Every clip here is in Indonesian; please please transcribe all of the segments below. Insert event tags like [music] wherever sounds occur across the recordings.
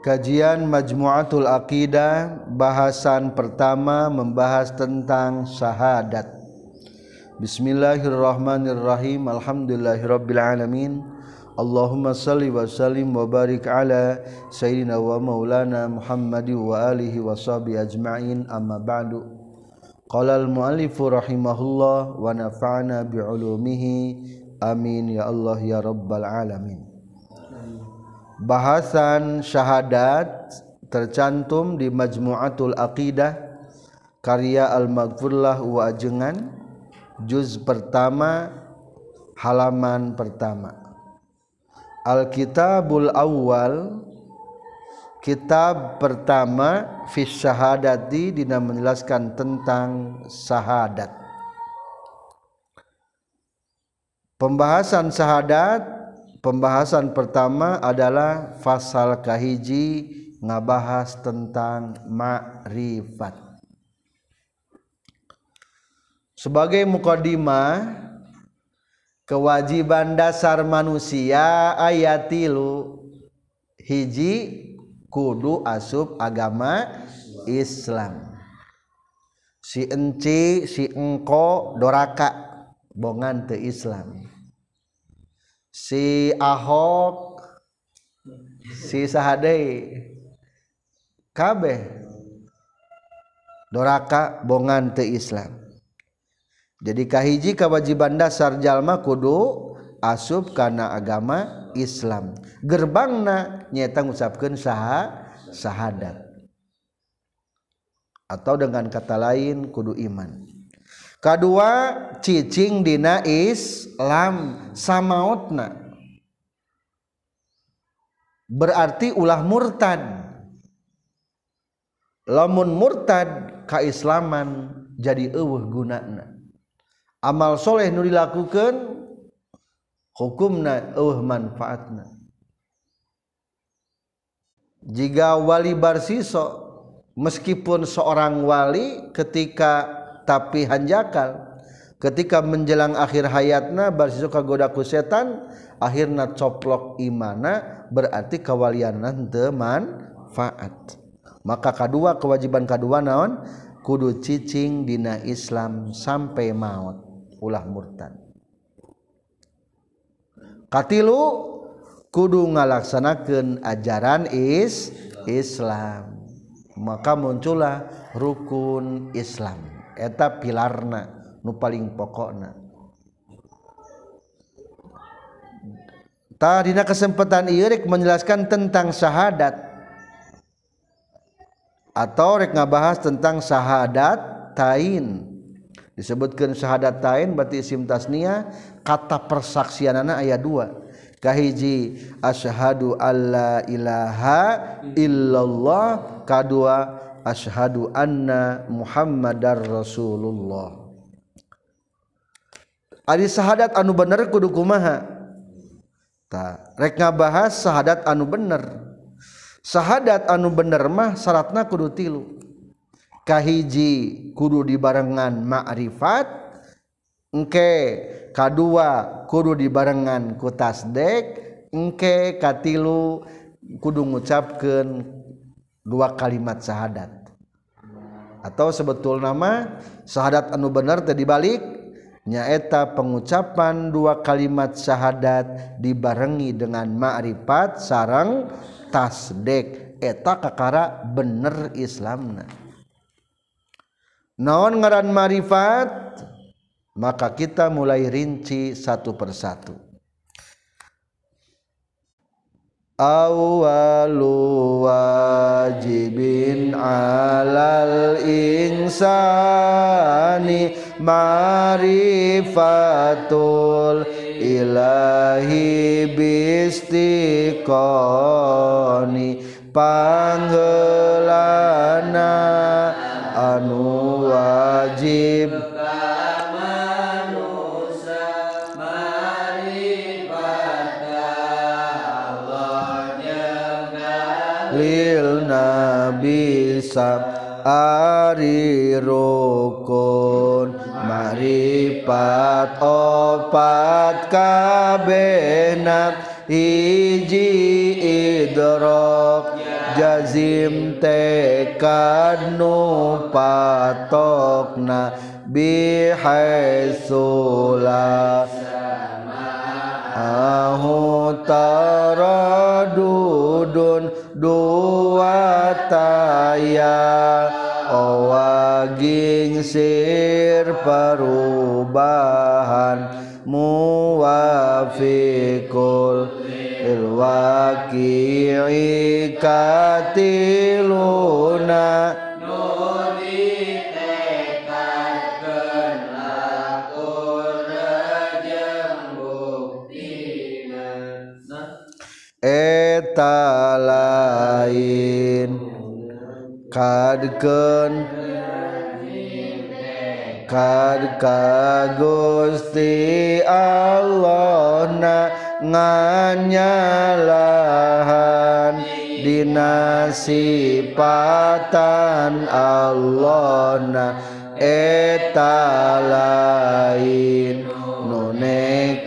Kajian Majmu'atul Aqidah bahasan pertama membahas tentang syahadat. Bismillahirrahmanirrahim. Alhamdulillahirabbil alamin. Allahumma salli wa sallim wa barik ala sayyidina wa maulana Muhammad wa alihi wa sahbihi ajma'in amma ba'du. Qala al-muallifu rahimahullah wa nafa'ana bi ulumihi. Amin ya Allah ya rabbal alamin. Bahasan syahadat tercantum di Majmu'atul Aqidah karya Al-Maghfurlah wa Ajengan juz pertama halaman pertama. Al-Kitabul Awwal kitab pertama fi syahadati dina menjelaskan tentang syahadat. Pembahasan syahadat Pembahasan pertama adalah fasal kahiji ngabahas tentang makrifat. Sebagai mukadimah kewajiban dasar manusia ayatilu hiji kudu asub agama Islam. Si enci si engko doraka bongan te Islam si Ahok si Sahadei kabeh. Doraka bongan te Islam. Jadi kahiji kewajiban dasar jalma kudu asub karena agama Islam. Gerbangna nyata ngucapkeun saha sahadat. Atau dengan kata lain kudu iman. Kedua cicing dina Islam samautna. Berarti ulah murtad. Lamun murtad kaislaman jadi eueuh gunana. Amal soleh nu dilakukan hukumna eueuh manfaatna. Jika wali barsiso meskipun seorang wali ketika tapi hanjakal ketika menjelang akhir hayatna barsiso kagodaku setan akhirna coplok imana berarti kawalianan teman faat maka kedua kewajiban kedua naon? Kudu cicing dina Islam sampai maut. Ulah murtad. Katilu kudu ngalaksanakan ajaran is Islam. Maka muncullah rukun Islam eta pilarna nu paling pokokna. Tadina kesempatan ieu rek menjelaskan tentang syahadat. Atau rek ngabahas tentang syahadat tain. Disebutkan syahadat tain berarti isim tasnia kata persaksianana ayat dua. Kahiji asyhadu alla ilaha illallah. Kadua asyhadu anna Muhammadar Rasulullah. Ari syahadat anu bener kudu kumaha? Ta rek ngabahas syahadat anu bener. Syahadat anu bener mah syaratna kudu tilu. Kahiji kudu dibarengan ma'rifat engke kadua kudu dibarengan ku tasdek engke katilu kudu ngucapkeun dua kalimat syahadat. Atau sebetul nama syahadat anu bener tadi balik nyaeta pengucapan dua kalimat syahadat dibarengi dengan ma'rifat sarang tasdek. Eta kakara bener islamna. Naon ngaran ma'rifat maka kita mulai rinci satu persatu. Awwalu wajibin alal insani marifatul ilahi bistiqoni. Panggelana anu wajib nabi sab ari rukun maripat opat kabehna hiji idrok jazim tekad nu patokna. Bihaitsula ahu taradudun dua taya owaging sir perubahan muwafiqul ilwaqi'i katiluna eta lain kadkeun kad ka Allah na nganyalahan dina sifatan Allah na eta lain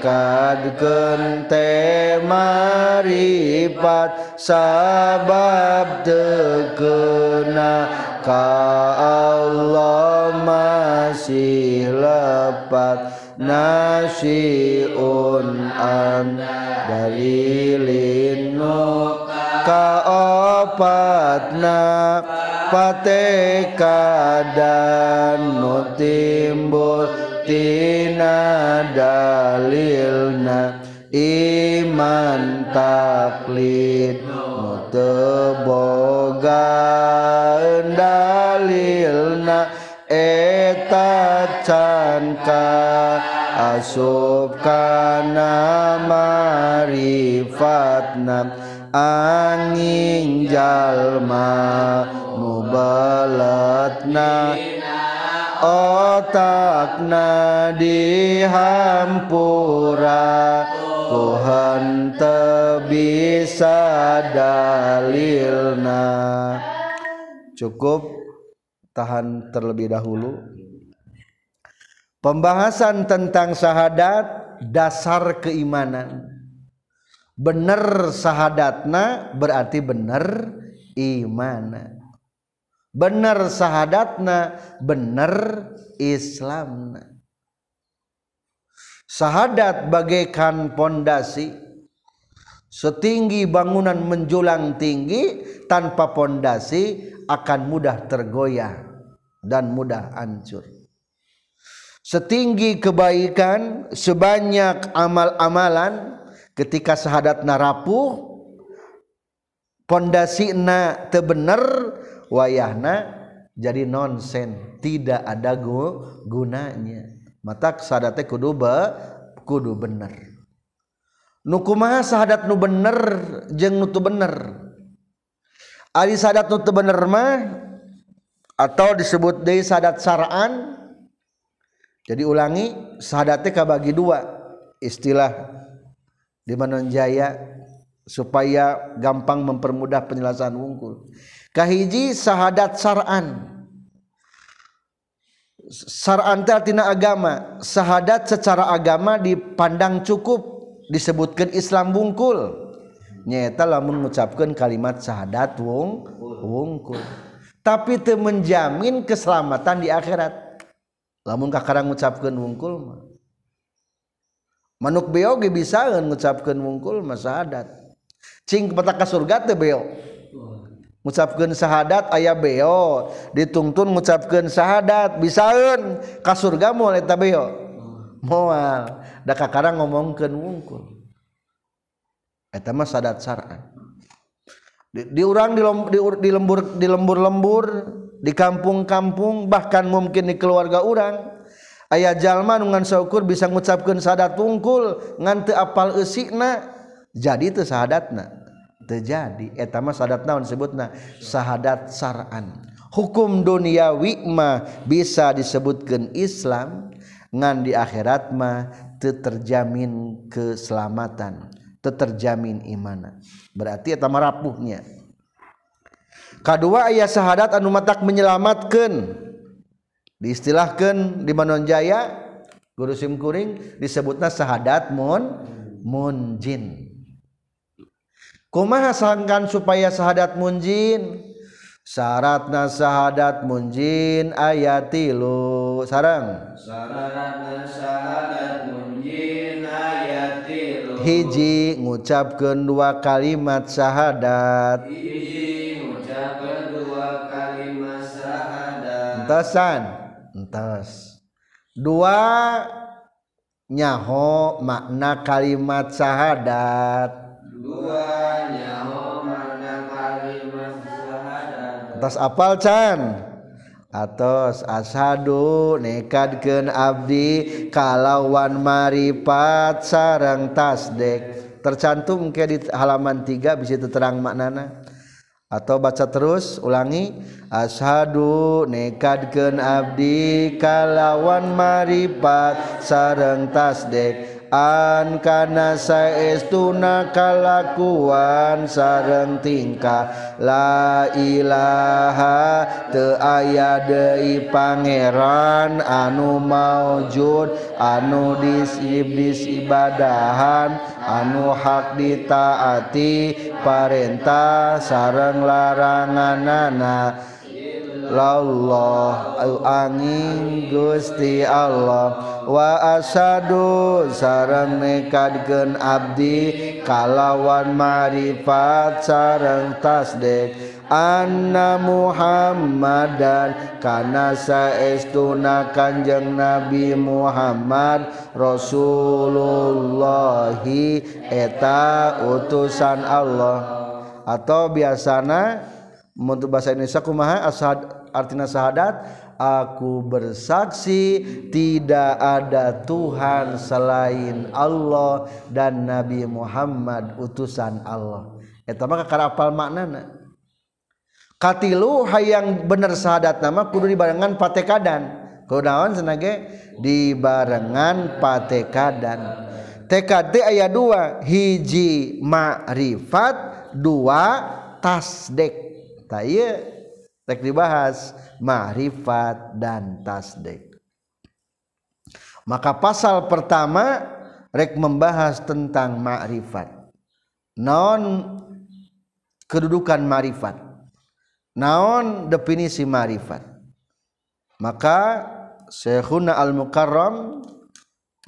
nekadkeun teh maripat sabab tekena ka Allah masih lepat nasiun an dalilin. Nu kaopatna patekadan nu timbul tina iman taklid teboga dalilna eta canka asub kana marifatna angin jalma mubalatna otakna dihampura Tuhan bisa dalilna. Cukup tahan terlebih dahulu. Pembahasan tentang syahadat dasar keimanan. Bener sahadatna berarti bener iman bener sahadatna bener Islamna sahadat bagaikan pondasi. Setinggi bangunan menjulang tinggi tanpa pondasi akan mudah tergoyah dan mudah hancur. Setinggi kebaikan sebanyak amal-amalan ketika sahadat narapuh pondasi na tebener wayahna jadi nonsen. Tidak ada gunanya mata sadate kudu be, kudu bener. Nukuma sahadat nu bener jeng nutu bener? Ari sadat nutu bener mah atau disebut deui sadat saraan? Jadi ulangi sahadatnya kabagi dua. Istilah di Manon Jaya supaya gampang mempermudah penjelasan wungkul. Kahiji sahadat saraan. sarantartina agama. Syahadat secara agama dipandang cukup. Disebutkan Islam bungkul nyata lamun mengucapkan kalimat syahadat wong wungkul. Tapi itu menjamin keselamatan di akhirat. Lamun kakarang mengucapkan wungkul manuk beo bisa mengucapkan wungkul mah syahadat cing petaka surga teh beo. gucapkan syahadat ayah beo dituntun gucapkan syahadat ka kas moal eta beo moal. Da kakarang ngomongkeun wungkul. Eta mah sadat syar'an di, di urang di, di, di lembur di lembur-lembur di kampung-kampung bahkan mungkin di keluarga urang. Ayah jalma nu ngan syukur bisa ngucapkeun syahadat wungkul ngan teu apal eusikna jadi teu syahadatna terjadi etama eh, sadat naon sebutna? Sahadat saran. Hukum duniawi wikma bisa disebutkan Islam ngan di akhirat mah terjamin keselamatan terjamin imana. Berarti etama rapuhnya. Kedua ayat sahadat anu matak menyelamatkan diistilahkan di Manonjaya guru simkuring disebutnya sahadat mun munjin kumaha sangkan supaya sahadat munjin? Syarat nasahadat munjin ayatilu sarang hiji ngucap kedua kalimat syahadat entasan entas dua nyaho makna kalimat syahadat atas apal can atas asadu nekadkeun abdi kalawan maripat sarang tasdek. Tercantum ke di halaman 3 bisa terang maknana. Atau baca terus ulangi. Ashadu nekadkeun abdi kalawan maripat sareng tasdek. an kana saestuna kalakuan sareng tingkah la ilaha teu aya deui pangeran anu maujud anu disibdis ibadahan anu hak ditaati parentah sareng laranganana -na. ilallah au angin Gusti Allah. Wa asadu sareng nekadkeun abdi kalawan marifat sareng tasdek. Anna Muhammadan kana saestuna Kanjeng Nabi Muhammad Rasulullahi eta utusan Allah. Atau biasana untuk bahasa Indonesia kumaha? Asad artinya syahadat aku bersaksi tidak ada Tuhan selain Allah dan Nabi Muhammad utusan Allah. Eta mah karapal maknana? Katilu hayang bener syahadat nama kudu dibarengan patekadan kunaon senage? Dibarengan patekadan TKD ayat dua hiji ma'rifat dua tasdek. Tak iya dibahas ma'rifat dan tasdek maka pasal pertama rek membahas tentang ma'rifat non kedudukan ma'rifat naon definisi ma'rifat maka Syekhuna Al-Mukarram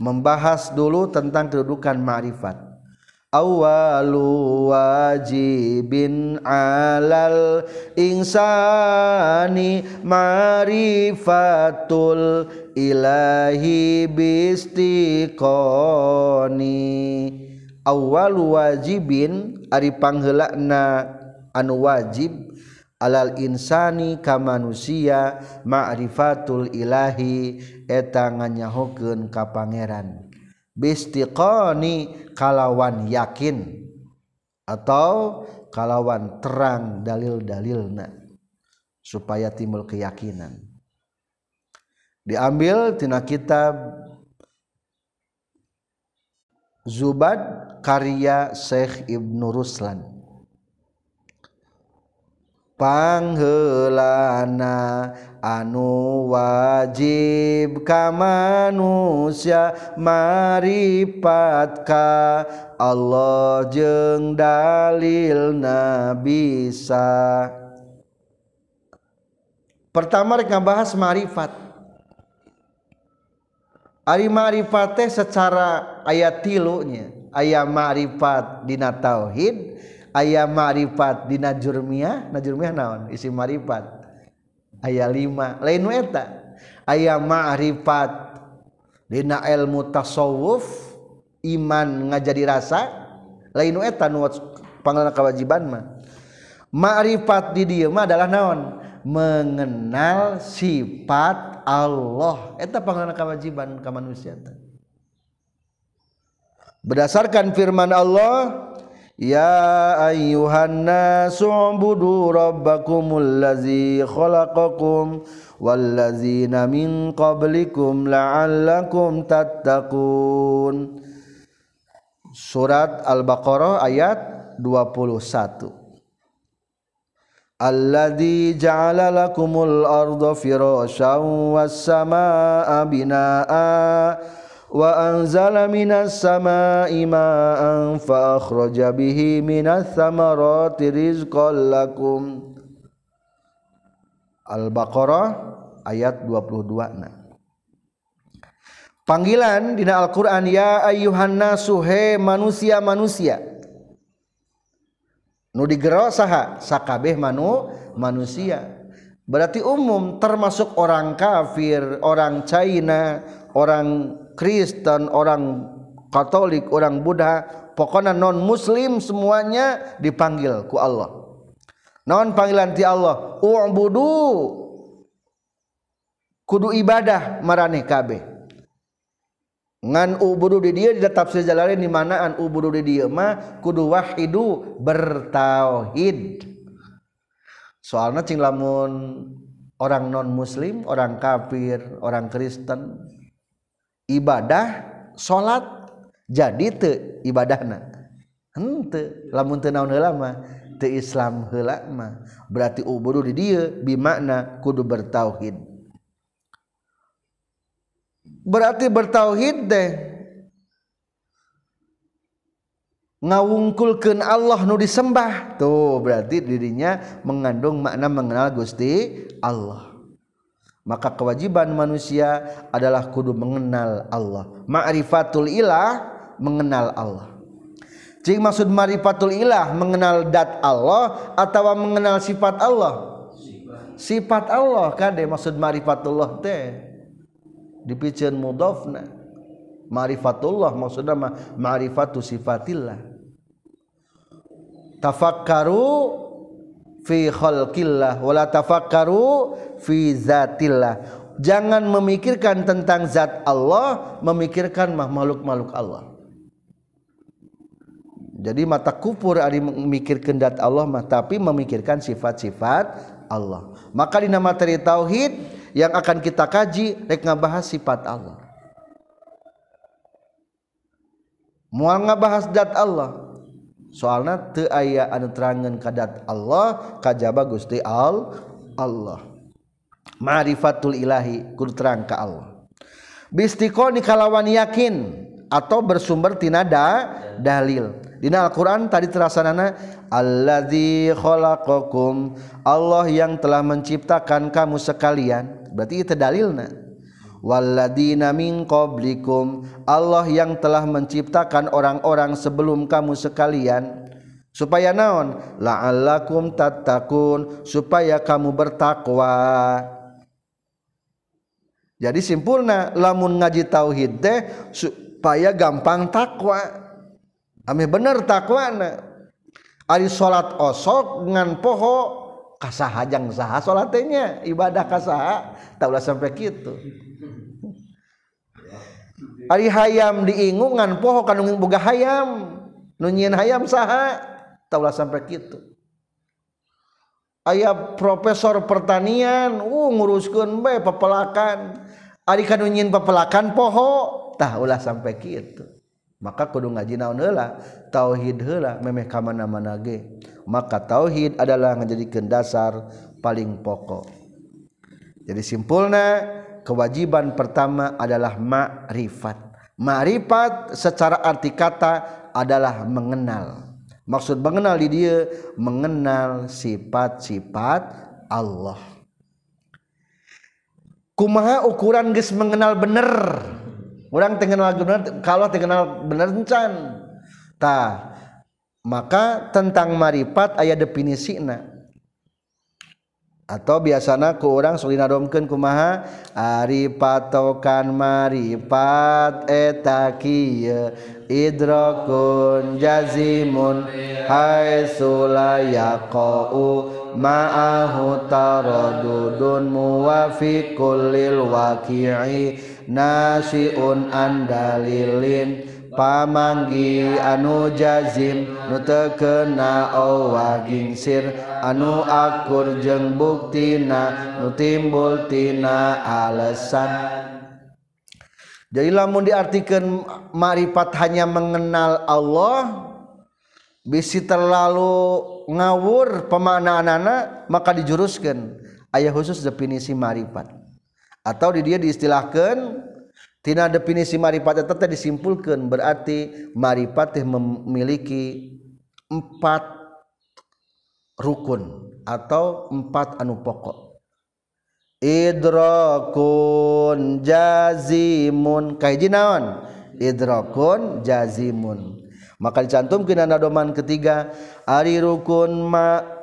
membahas dulu tentang kedudukan ma'rifat awalu wajibin alal insani marifatul ilahi bistiqoni. Awalu wajibin ari panghelakna anu wajib alal insani ka manusia ma'rifatul ilahi eta nganyahokeun ka pangeran. Bistiqoni kalawan yakin atau kalawan terang dalil-dalilna supaya timbul keyakinan. Diambil tina kitab Zubad karya Syekh Ibnu Ruslan panghelana anu wajib ka manusia maripatka. Allah jeng dalil bisa. Pertama mereka bahas marifat. Ari marifat secara ayat tilunya. Ayat marifat dina tauhid ayah ma'rifat dina jurmiah na jurmiah naon? Isi ma'rifat. Ayah lima. Lain eta? Ayah ma'rifat dina ilmu tasawuf iman ngajadi rasa. Lain eta nu pangalan kewajiban mah. Ma'rifat di dieu mah adalah naon? Mengenal sifat Allah. Eta pangalan kewajiban ka manusia berdasarkan firman Allah يا أيها الناس اعبدوا ربكم الذي خلقكم والذين من قبلكم لعلكم تتقون. سورة البقرة آيات 21 الذي جعل لكم الأرض فراشا والسماء بناءً وأنزل من السماء ماء فأخرج به من الثمرات رزقا لكم Al-Baqarah ayat 22 nah. Panggilan dina Al-Qur'an ya ayyuhan nasu he manusia-manusia. Nu digero saha? Sakabeh manu manusia. Berarti umum termasuk orang kafir, orang China, orang Kristen orang Katolik orang Buddha pokoknya non muslim semuanya dipanggil ku Allah. Naon panggilan ti Allah u'budu. Kudu ibadah maraneh kabeh ngan ubudu di dia di tafsir jalalain di manaan ubudu di dia mah kudu wahidu bertauhid. Soalnya cing lamun orang non muslim orang kafir orang Kristen ibadah salat jadi te ibadahna. Henteu lamun teu naon heula mah? Islam helakma berarti uburu di dia bimakna kudu bertauhid. Berarti bertauhid deh ngawungkulkan Allah nu disembah. Tuh berarti dirinya mengandung makna mengenal Gusti Allah maka kewajiban manusia adalah kudu mengenal Allah ma'rifatul ilah mengenal Allah Cing maksud marifatul ilah mengenal dat Allah atau mengenal sifat Allah? Sifat, Allah kade maksud marifatullah teh. Dipicen mudofna. Marifatullah maksudnya marifatu sifatillah. Tafakkaru fi khalqillah wala tafakkaru fi zatillah. Jangan memikirkan tentang zat Allah, memikirkan makhluk-makhluk Allah. jadi mata kupur ada memikir kendat Allah tapi memikirkan sifat-sifat Allah maka di nama tauhid yang akan kita kaji rek ngabahas sifat Allah mual ngabahas dat Allah soalnya te aya anu terangan kadat Allah kajaba Gusti Al Allah. Ma'rifatul ilahi kudu terang ka Allah. Bistiqo kalawan yakin atau bersumber tina da, dalil. Dina Al-Qur'an tadi terasanana alladzi khalaqakum Allah yang telah menciptakan kamu sekalian. Berarti itu dalilna. Walladzina min qablikum. Allah yang telah menciptakan orang-orang sebelum kamu sekalian. Supaya naon? La'allakum tattaqun. Supaya kamu bertakwa. Jadi simpulna Lamun ngaji tauhid teh Supaya gampang takwa. Bener takwana Ali salat osok dengan poho kasah hajang sah salatnya ibadah kasah tahulah sampai gitu Ari hayam diingungan poho kanungin boga hayam. Nunyian hayam saha. Taulah sampai gitu ayah profesor pertanian uh nguruskan bae pepelakan ari kanunyian pepelakan poho tahulah sampai gitu maka kudu ngaji naon heula? Tauhid heula memeh ka mana-mana ge. Maka tauhid adalah menjadi dasar paling pokok. Jadi simpulna kewajiban pertama adalah ma'rifat ma'rifat secara arti kata adalah mengenal. Maksud mengenal di dia mengenal sifat-sifat Allah. Kumaha ukuran geus mengenal bener? Orang terkenal benar kalau terkenal benar encan. Ta maka tentang maripat ayat definisi atau biasanya ke orang Sulinaddomken kumaha? Ari patokan maripat etaki Idrokun jazimun Hai sulayaqou ma'ahu taradudun muwafiqul lil waqi'i. Nasiun andalilin pamanggi anu jazim nu tekena owagingsir anu akur jeung buktina nu timbul tina alesan. Jadi lamun diartikan marifat hanya mengenal Allah bisi terlalu ngawur pemanaan anak maka dijuruskan. Ayah khusus definisi marifat. Atau di dia diistilahkan tina definisi marifat tetap disimpulkan berarti marifat memiliki empat rukun atau empat anu pokok. Idrakun jazimun. Kahiji naon? Idrakun jazimun. Maka dicantumkeun doman ketiga ari rukun ma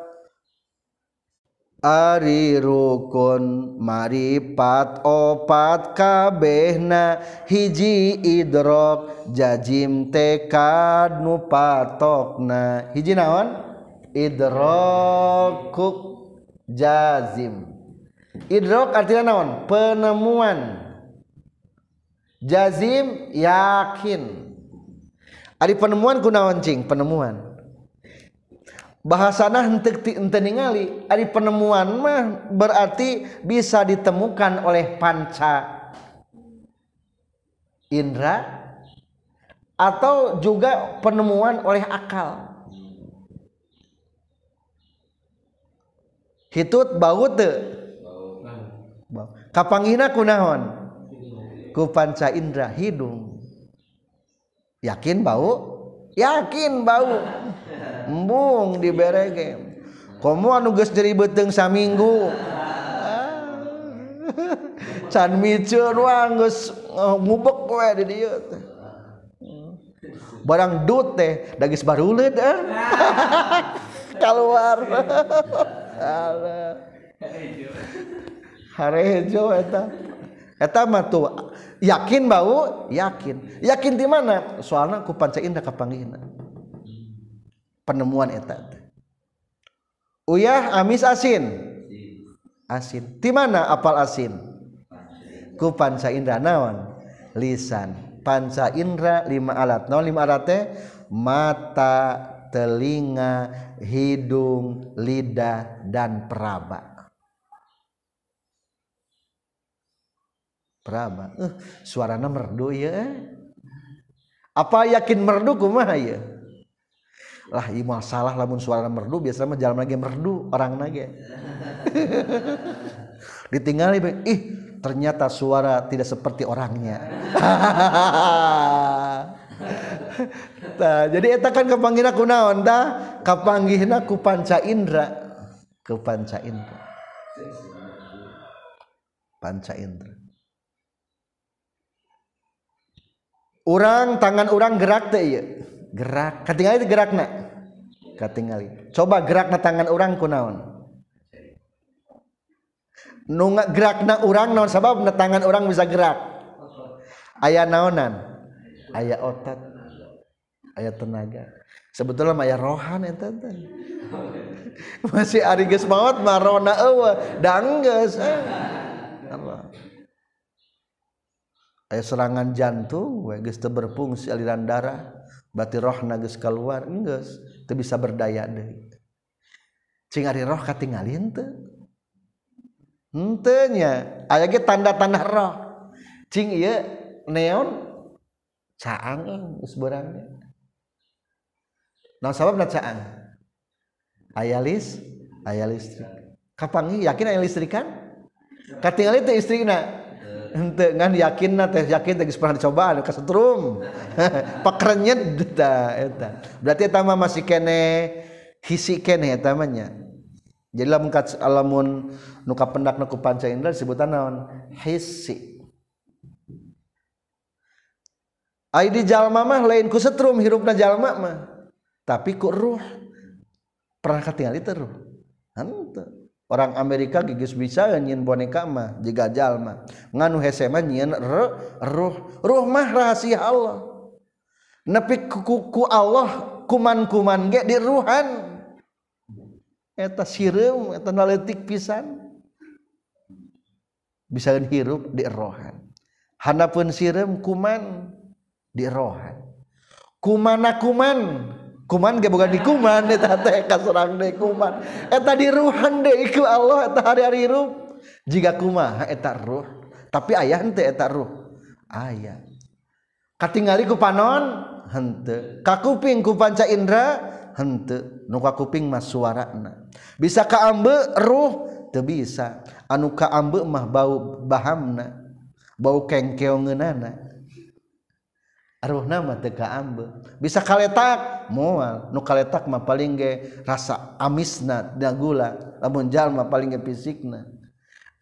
Ari rukun maripat opat kabehna hiji idrok jajim tekad nu patokna hiji naon? Idrokuk jazim. Idrok artinya naon? Penemuan. Jazim yakin. Ari penemuan kunaon cing? Penemuan. bahasana hentek ente ningali ari penemuan mah berarti bisa ditemukan oleh panca indra atau juga penemuan oleh akal. Hitut bau teu? Kapanggina kunaon ku panca indra hidung. Yakin bau yakin bau embung di berege. Komo anu geus jadi beteng saminggu ah. [laughs] can miceun wah geus eh, ngubek we di dieu. Teh barang dut teh da geus baruleud eh. [laughs] Keluar [laughs] harejo eta. Eta mah tuh yakin bau? Yakin. Yakin di mana? Soalnya ku panca da kapanggihna penemuan eta uyah amis asin. Asin. Di mana apal asin? Ku panca indra naon? Lisan. Panca indra lima alat. Naon lima alat teh? Mata telinga hidung lidah dan peraba. Peraba. Uh, suarana merdu ya apa yakin merdu kumaha ya lah iya salah lamun suara merdu biasanya mah jalan lagi merdu orang nage. [laughs] Ditinggali ih ternyata suara tidak seperti orangnya. [laughs] Nah, jadi eta kan kepanggihna ku naon tah kapanggihna ku panca indra. Ku panca indra. Panca indra. Orang tangan orang gerak teh iya gerak. Ketinggalan itu gerakna. Ketinggalan coba gerakna tangan orang kunaon nu gerakna orang naon? Sabab na tangan orang bisa gerak. Ayah naonan? Ayah otak ayah tenaga. Sebetulnya maya rohan eta teh. [laughs] Masih ari geus maot marona eueuh. Danggeus Allah eh. aya serangan jantung we geus berfungsi aliran darah. batir roh nages keluar enggeus teu bisa berdaya deui. Cing ari roh katinggalin teu? Henteu nya aya ge tanda-tanda roh. Cing ieu neon caang geus beurang nah sababna caang? Aya lis aya listrik. Kapangi yakin aya listrik kan katingali teu istrina ente ngan yakin na teh yakin teh pernah dicoba anu kasetrum [laughs] pakerennya eta eta. Berarti eta mah masih kene hisi kene eta mah jadi lamun alamun nu kapendak nu panca indra disebutan naon? Hisi. Ai di jalma mah lain ku setrum hirupna jalma mah. Tapi ku ruh. Pernah katingali teh ruh? Henteu orang Amerika gigis bisa nyin boneka mah jika jalma nganu hese mah nyin ruh ruh mah rahasia Allah. Nepi ku, Allah kuman-kuman ge di ruhan. Eta sireum eta naletik pisan. Bisa hirup di rohan. Hanapun sireum kuman di rohan. Kumana kuman? kuman ge bukan di kuman eta teh kaserang deui kuman. Eta diruhan deui ku Allah eta hari-hari ruh jiga kumaha eta ruh. Tapi ayah henteu eta ruh. Aya katingali ku panon henteu. Ka kuping ku panca indra henteu. Nu ka kuping mah suarana. Bisa kaambe ruh teu bisa. Anu kaambe mah bau bahamna bau kengkeongeunana Aruh nama teka ambe bisa kaletak? Mual nu kaletak mah paling ge rasa amisna da gula. Lamun jalma paling ge fisikna.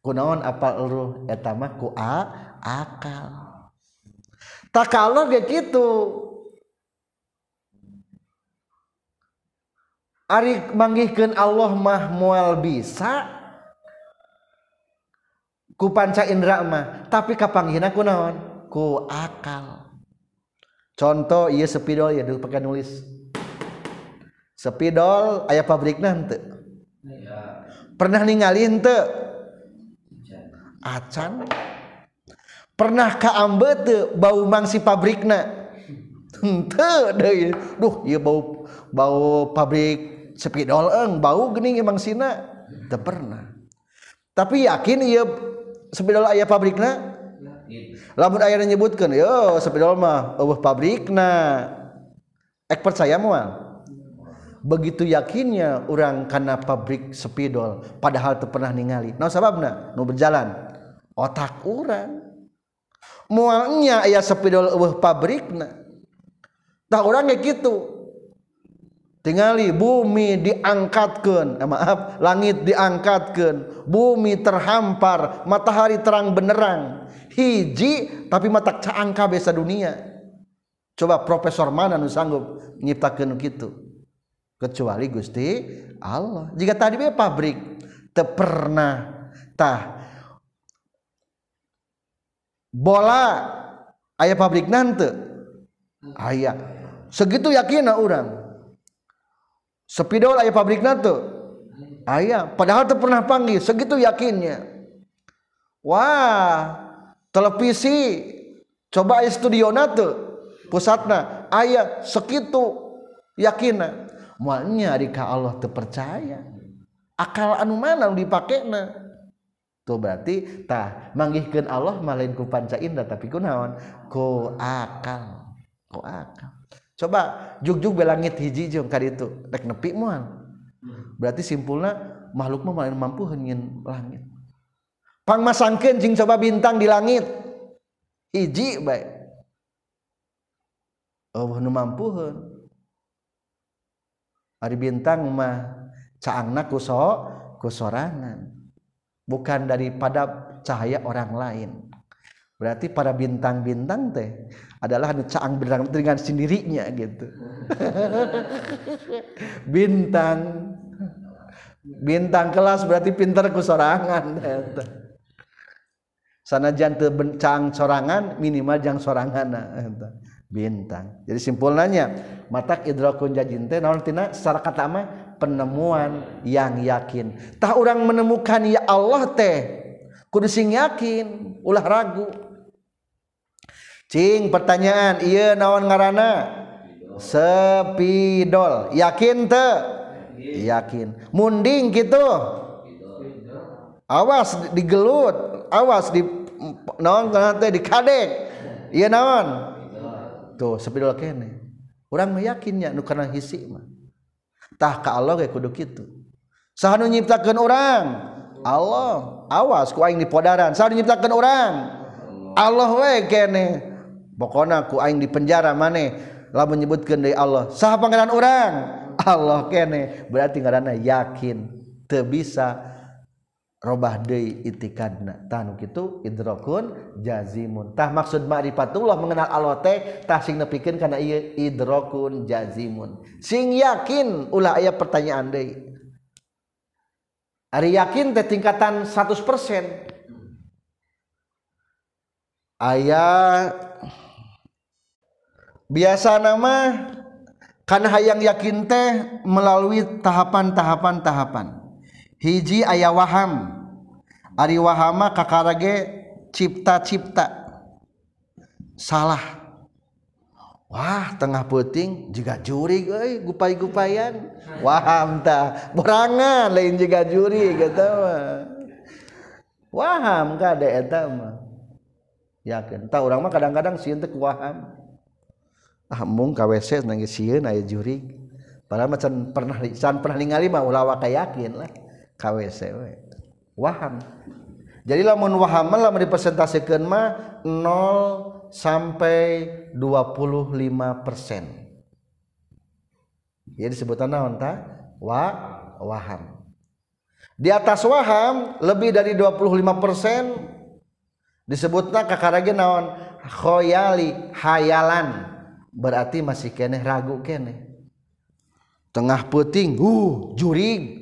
Kunaon apal eruh eta mah ku a akal. Takalog ge kitu. Ari manggihkeun Allah mah moal bisa. Ku panca indra mah. Tapi kapanggihna kunaon? Ku akal. Contoh iya sepidol ya dulu pakai nulis. Sepidol ayah pabrik nanti pernah ninggalin ente? Acan. Pernah ke ambe bau mangsi pabrikna ente deh duh iya bau bau pabrik sepidol eng bau gini emang sina. Teu pernah. Tapi yakin iya sepidol ayah pabrikna lamun aya nyebutkan yo sepedol mah eueuh pabrikna. Ek percaya moal begitu yakinnya orang karena pabrik sepidol padahal teu pernah ningali. Naon sababna? Nu berjalan. Otak orang moalnya aya sepidol eueuh pabrikna. Tah urang ge kitu. Tingali bumi diangkatkan eh, maaf langit diangkatkan bumi terhampar matahari terang benerang hiji tapi mata caangka biasa dunia. Coba profesor mana nu sanggup nyiptakeun gitu kecuali Gusti Allah. Jika tadi be pabrik teu pernah tah bola aya pabrik nanti aya. Segitu yakin orang sepidol aya pabrik nanti aya. Padahal teu pernah panggil segitu yakinnya. Wah televisi coba studio tuh pusatna ayah segitu yakina. Malnya rika Allah terpercaya akal anu mana dipakai na tuh berarti tah manggihkan Allah malain ku panca indah tapi ku naon? Ku akal ku akal. Coba jug-jug belangit hiji jeung kali itu rek nepi mual. Berarti simpulnya makhluk mah malain mampu hengin langit. Masangken jing coba bintang di langit. Iji baik oh mampu hari bintang mah caangna kuso kusorangan. Bukan daripada cahaya orang lain. Berarti para bintang-bintang teh adalah caang berang dengan sendirinya gitu. [laughs] Bintang. Bintang kelas berarti pintar kusorangan [laughs] sana jante bencang sorangan minimal jang sorangan eh, eh, bintang. Jadi simpulnya matak idrakun jajin teh naon tina? Secara kata mah penemuan yang yakin. Tah orang menemukan ya Allah teh kudu sing yakin ulah ragu. Cing pertanyaan iya naon ngarana sepidol. Yakin teh? Yakin. Munding gitu awas digelut awas di naon teh di kadek iya naon? Tuh sepidol kene. Urang yakinnya nu kana hisi mah. Tah ka Allah ge kudu kitu. Saha nu nyiptakeun urang? Allah. Awas ku aing dipodaran. Saha nu nyiptakeun urang? Allah we kene. Pokona ku aing di penjara maneh lamun nyebutkeun deui Allah. Saha pangeran urang? [laughs] Allah kene. Berarti ngaranna yakin. Teu bisa robah deui itikadna tanu kitu idrakun jazimun. Tah maksud ma'rifatullah mengenal Allah teh tah sing nepikeun kana ieu idrakun jazimun. Sing yakin ulah aya pertanyaan deui ari yakin teh tingkatan 100% aya biasa nama karena hayang yakin teh melalui tahapan-tahapan tahapan hiji ayah waham. Ari wahama kakarage cipta-cipta. Salah. Wah tengah puting juga juri euy gupai-gupayan waham tah berangan lain juga juri gitu mah. Waham kada eta mah. Yakin. Tah urang mah kadang-kadang sieun teh waham. Ah mung ka WC nangis sieun aya juri. Padahal macan pernah san pernah ningali mah ulah wa yakin lah. KWC waham. Jadi lamun waham lah dipresentasikan mah 0 sampai 25 persen. Ya disebutan naon ta? Wa waham. Di atas waham lebih dari 25 persen disebutnya kakarage naon? Khoyali hayalan berarti masih kene ragu kene tengah puting uh jurig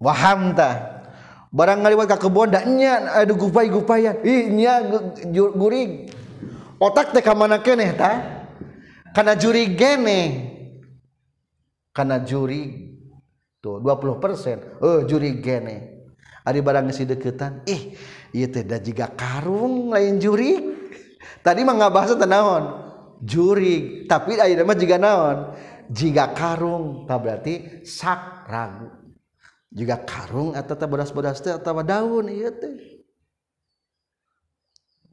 waham ta. Barang ngaliwat ka kebon da nya aduh gupai gupayan. Ih nya gurig otak teh ka mana keneh ta? Kana juri gene kana juri tuh 20% oh eh, juri gene ari barang si deketan. Ih ieu teh da jiga karung lain juri. Tadi mah ngabahas teh naon. Juri tapi ayeuna mah jiga naon? Jiga karung. Ta berarti sak ragu. juga karung atau beras-beras teh atau daun iya teh.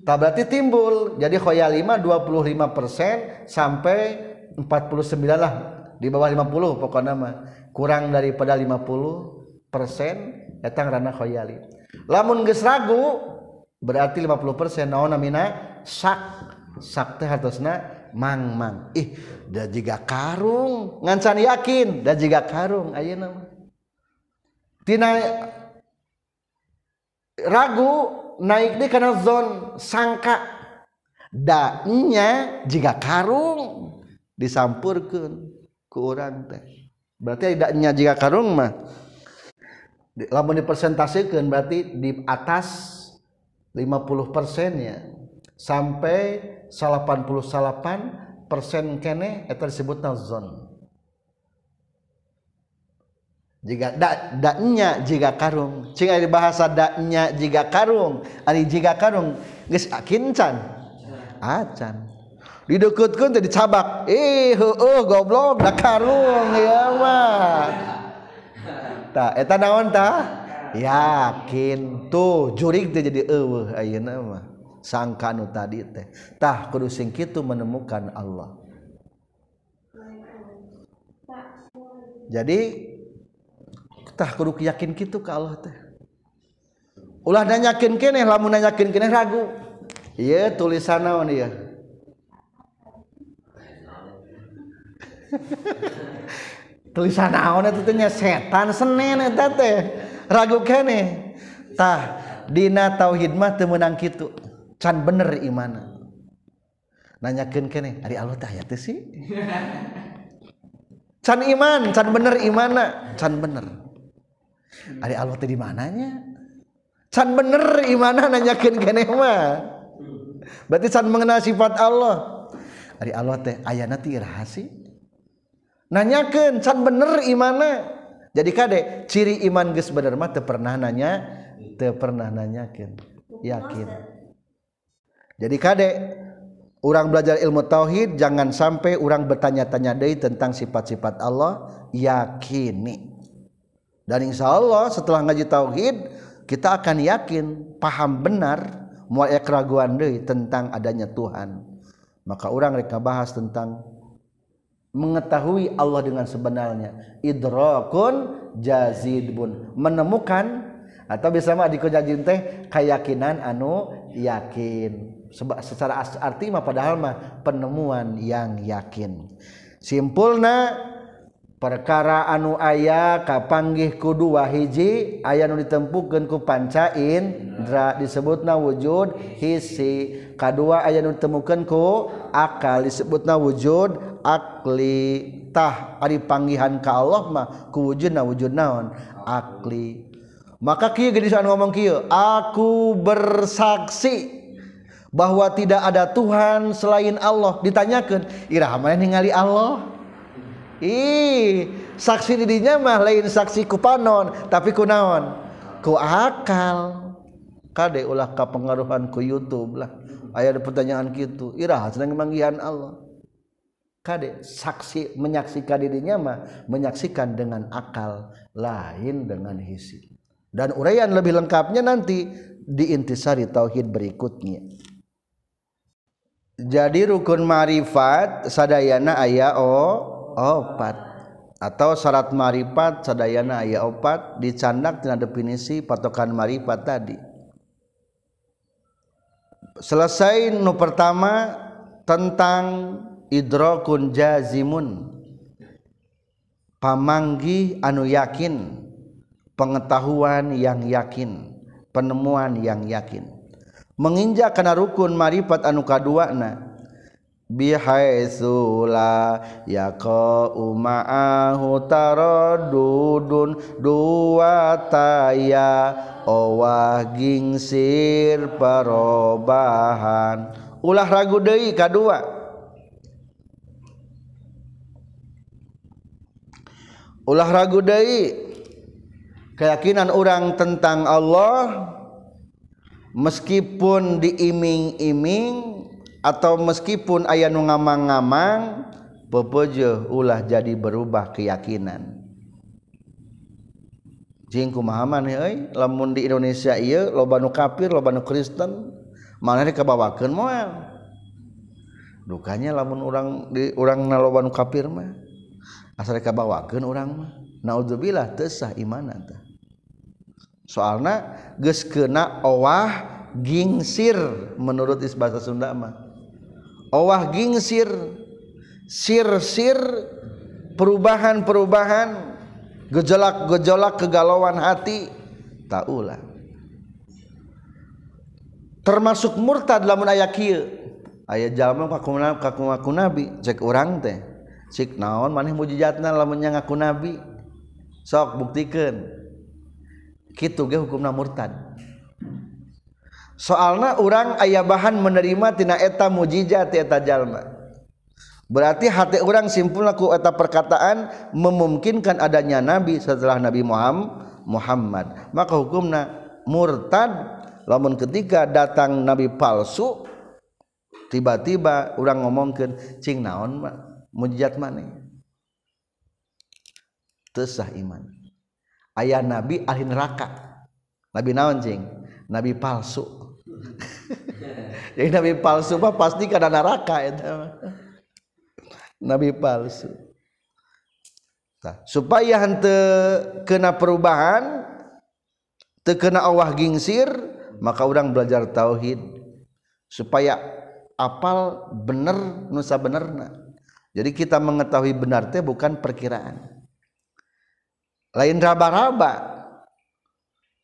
Tak berarti timbul. Jadi khoyalima 25 persen sampai 49 lah. Di bawah 50 pokoknya mah. Kurang daripada 50 persen datang rana khoyali lamun geus ragu berarti 50 persen naon namina? Sak. Sak teh hartosna mang mang ih da jika karung. Ngancan yakin da jika karung ayeuna mah. tina ragu naik di kana zon sangka. Danya jika karung disampurkan ke orang teh. Berarti tidaknya jika karung mah. Lamun dipresentasikan berarti di atas 50 persennya sampai salapan puluh salapan persen kene itu disebut zon. jika daknya jika karung. Cing ari bahasa daknya jika karung ari jika karung geus akincan. Acan. Dideketkeun teh dicabak. Eh heueuh goblok da karung ya mah. Tah eta naon tah yakin tuh jurig teh jadi eueuh ayeuna mah. Sangka nu tadi teh. Tah kudu sing kitu menemukan Allah. Jadi tah kudu yakin kitu ka Allah teh. Ulah nanyakin keneh lamun nanyakin keneh ragu. Iya tulisan naon ieu. Tulisan naon [laughs] eta teh setan senen eta teh. Ragu keneh. Tah dina tauhid mah teu meunang kitu. Can bener imana. Nanyakan kene hari Allah teh ayat sih? [laughs] Can iman can bener imana? Can bener hari Allah teh di mananya? Can bener imana nanyakan kene mah? Berarti can mengenal sifat Allah. Hari Allah teh ayana ti rahasi nanyakan can bener imana jadi kade ciri iman geus bener mah teu pernah nanya teu pernah nanyakan yakin. Jadi kadek orang belajar ilmu tauhid jangan sampai orang bertanya-tanya deh tentang sifat-sifat Allah. Yakini dan insya Allah setelah ngaji tauhid kita akan yakin paham benar mau keraguan deh tentang adanya Tuhan. Maka orang mereka bahas tentang mengetahui Allah dengan sebenarnya. Idrakun jazidbun menemukan atau bisa mah dikujajin teh keyakinan anu yakin. Secara arti mah padahal mah penemuan yang yakin. Simpulna perkara anu aya kapanggih kudu wahiji aya nu ditempukeun ku panca indra. Disebutna wujud hisi. Kadua aya nu ditemukeun ku akal. Disebutna wujud akli. Tah ari panggihan ka Allah mah ku wujudna wujud naon? Akli. Maka kieu geus ngomong kieu aku bersaksi bahwa tidak ada Tuhan selain Allah. Ditanyakan irah ningali Allah? Ih saksi didinya mah lain saksi kupanon tapi kunaon ku akal. Kade ulah pengaruhan ku YouTube lah. Aya ada pertanyaan gitu. Iraha sedang manggihan Allah. Kade saksi menyaksikan dirinya mah menyaksikan dengan akal lain dengan hisi dan uraian lebih lengkapnya nanti di intisari tauhid berikutnya. Jadi rukun marifat sadayana aya o opat. Atau syarat marifat sadayana aya opat dicandak dengan definisi patokan marifat tadi. Selesai nu pertama tentang idrokun jazimun. Pamanggi anu yakin pengetahuan yang yakin penemuan yang yakin. Menginjak karena rukun marifat anu kaduana bihaitsula yaqa'u ma'ahu taraddudun dua taya owah gingsir perubahan ulah ragu deui kadua. Ulah ragu deui keyakinan orang tentang Allah meskipun diiming-iming atau meskipun ayah nu ngamang-ngamang pepeje ulah jadi berubah keyakinan. Jing kumaha euy? Lamun di Indonesia ieu loba nu kafir loba nu Kristen maneh kabawakeun moal? Dukanya lamun urang di urang naloba nu kafir mah asal kabawakeun urang mah? Naudzubillah teu sah imanan teh? Soalna geus kena owah gingsir menurut bahasa Sunda mah. owah gingsir sir-sir perubahan-perubahan gejolak-gejolak kegalauan hati taula termasuk murtad lamun aya kieu. Aya jalma kaku ngaku nabi cek urang teh. Cik naon maneh mujizatna lamun nya ngaku nabi? Sok buktikeun kitu ge hukumna murtad. soalnya orang ayah bahan menerima tina eta mujizat eta jalma. Berarti hati orang simpulna ku eta perkataan memungkinkan adanya nabi setelah nabi Muhammad Muhammad. Maka hukumna murtad. Lamun ketika datang nabi palsu tiba-tiba orang ngomongkan cing naon mujizat mana tesah iman. Ayah nabi ahli neraka. Nabi naon cing? Nabi palsu. [laughs] jadi nabi palsu mah pasti kada neraka itu. Nabi palsu. Nah, supaya hente kena perubahan terkena awah gingsir maka orang belajar tauhid. Supaya apal bener nusa benerna. Jadi kita mengetahui benar teh bukan perkiraan. Lain raba-raba.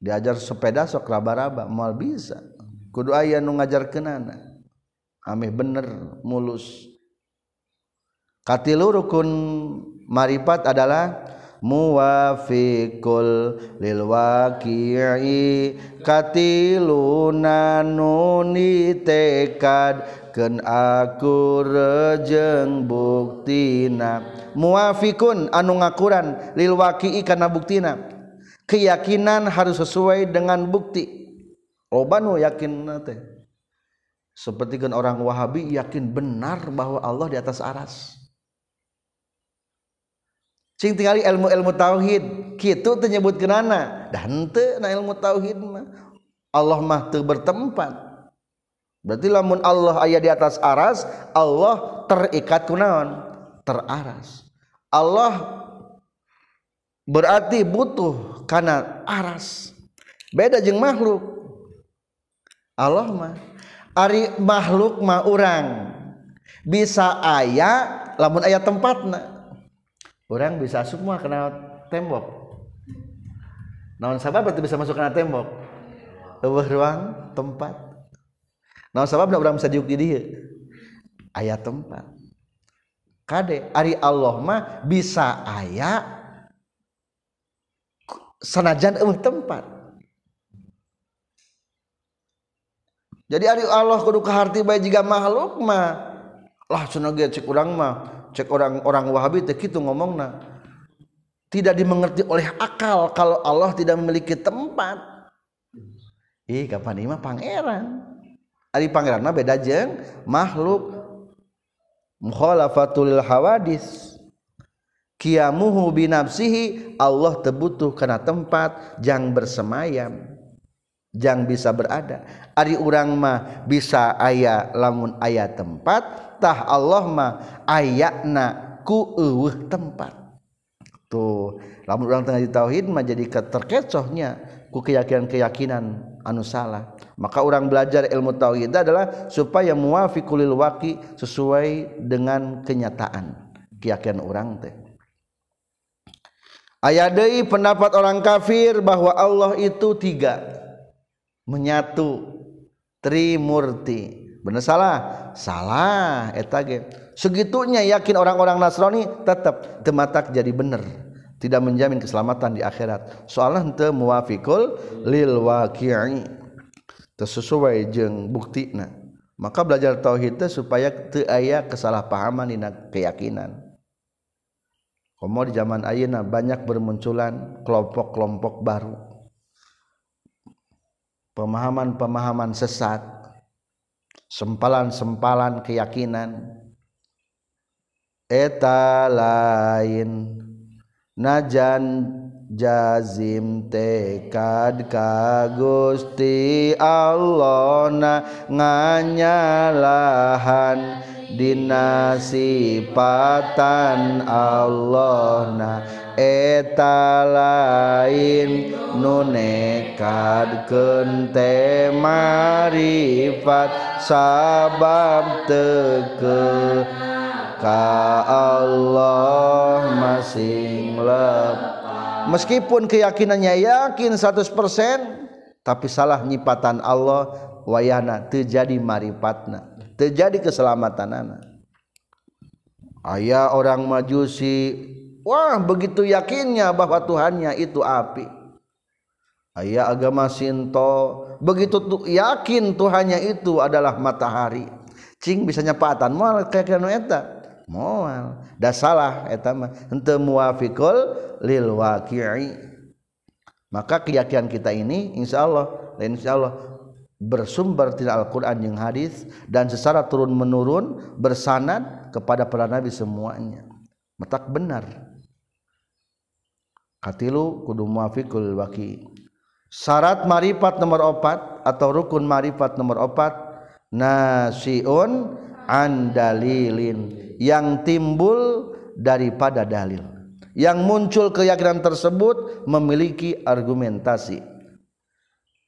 Diajar sepeda sok raba-raba mal bisa kudu aya nu ngajarkeunana. Ameh bener mulus. Katilu rukun marifat adalah muwafiqul lil waqi'i katiluna nuni tekad ken aku rejeng buktina. Muwafikun anu ngakuran lil waqi'i kana buktina. Keyakinan harus sesuai dengan bukti loba nu yakin eh, teh seperti kan orang Wahabi yakin benar bahwa Allah di atas aras. Cing tinggali ilmu-ilmu tauhid, kitu teu nyebutkeunana. Da henteu na ilmu tauhid mah. Allah mah teu bertempat. Berarti lamun Allah aya di atas aras, Allah terikat kunaon? Teraras. Allah berarti butuh karena aras. Beda jeung makhluk. Allah mah. Ari makhluk mah orang bisa ayah lamun ayah tempatna. Orang bisa semua kena tembok. Naon sabab berarti bisa masuk kena tembok? Leuwih ruang tempat. Naon sabab orang bisa diuk di dieu? Ayah tempat. Kade ari Allah mah bisa ayah sanajan eueuh tempat. Jadi ari Allah kudu kaharti bae jika makhluk mah. Lah cenah ge cek urang mah cek orang-orang Wahabi teh kitu ngomongna. Tidak dimengerti oleh akal kalau Allah tidak memiliki tempat. Ih kapan ini mah pangeran? Ari pangeran mah beda jeung makhluk. Mukhalafatul hawadis. Kiamuhu binafsihi Allah tebutuh karena tempat yang bersemayam jangan bisa berada Ari urang mah bisa aya lamun ayat tempattah Allah mah ayatna ku tempat. Tuh lamun orang tengah tauhid mah jadi keterkecohnya ku keyakinan-keyakinan anu salah. Maka orang belajar ilmu tauhid adalah supaya muafiqulil waqi sesuai dengan kenyataan keyakinan orang teh. Ayat deui pendapat orang kafir bahwa Allah itu tiga menyatu trimurti. Benar salah? Salah eta ge. Segitunya yakin orang-orang Nasrani tetap tematak jadi benar tidak menjamin keselamatan di akhirat. Soalnya henteu muwafiqul lil waqi'i. Sesuai jeung buktina maka belajar tauhid supaya teu aya kesalahpahaman dina keyakinan. Komo di zaman ayeuna banyak bermunculan kelompok-kelompok baru. Pemahaman-pemahaman sesat, sempalan-sempalan keyakinan. Eta lain najan jazim tekad ka Gusti Allah na nganyalahan dinasipatan Allah na eta lain nunekad kente marifat sabab teke ka Allah masing lep. Meskipun keyakinannya yakin 100% tapi salah nyipatan Allah wayana terjadi maripatna terjadi keselamatan anak ayah orang majusi wah begitu yakinnya bahwa Tuhannya itu api. Ayah agama Sinto begitu tuh yakin Tuhannya itu adalah matahari. Cing bisa nyepatan moal kayak kanu eta? Moal da salah eta mah. Muwafiqul lil waqi'i. Maka keyakinan kita ini insyaallah dan insyaallah bersumber tidak Al-Quran yang hadis dan secara turun menurun bersanad kepada para nabi semuanya. Metak benar katilu kudu muafiqul waki syarat marifat nomor opat atau rukun marifat nomor opat nasiun an dalilin. Yang timbul daripada dalil. Yang muncul keyakinan tersebut memiliki argumentasi.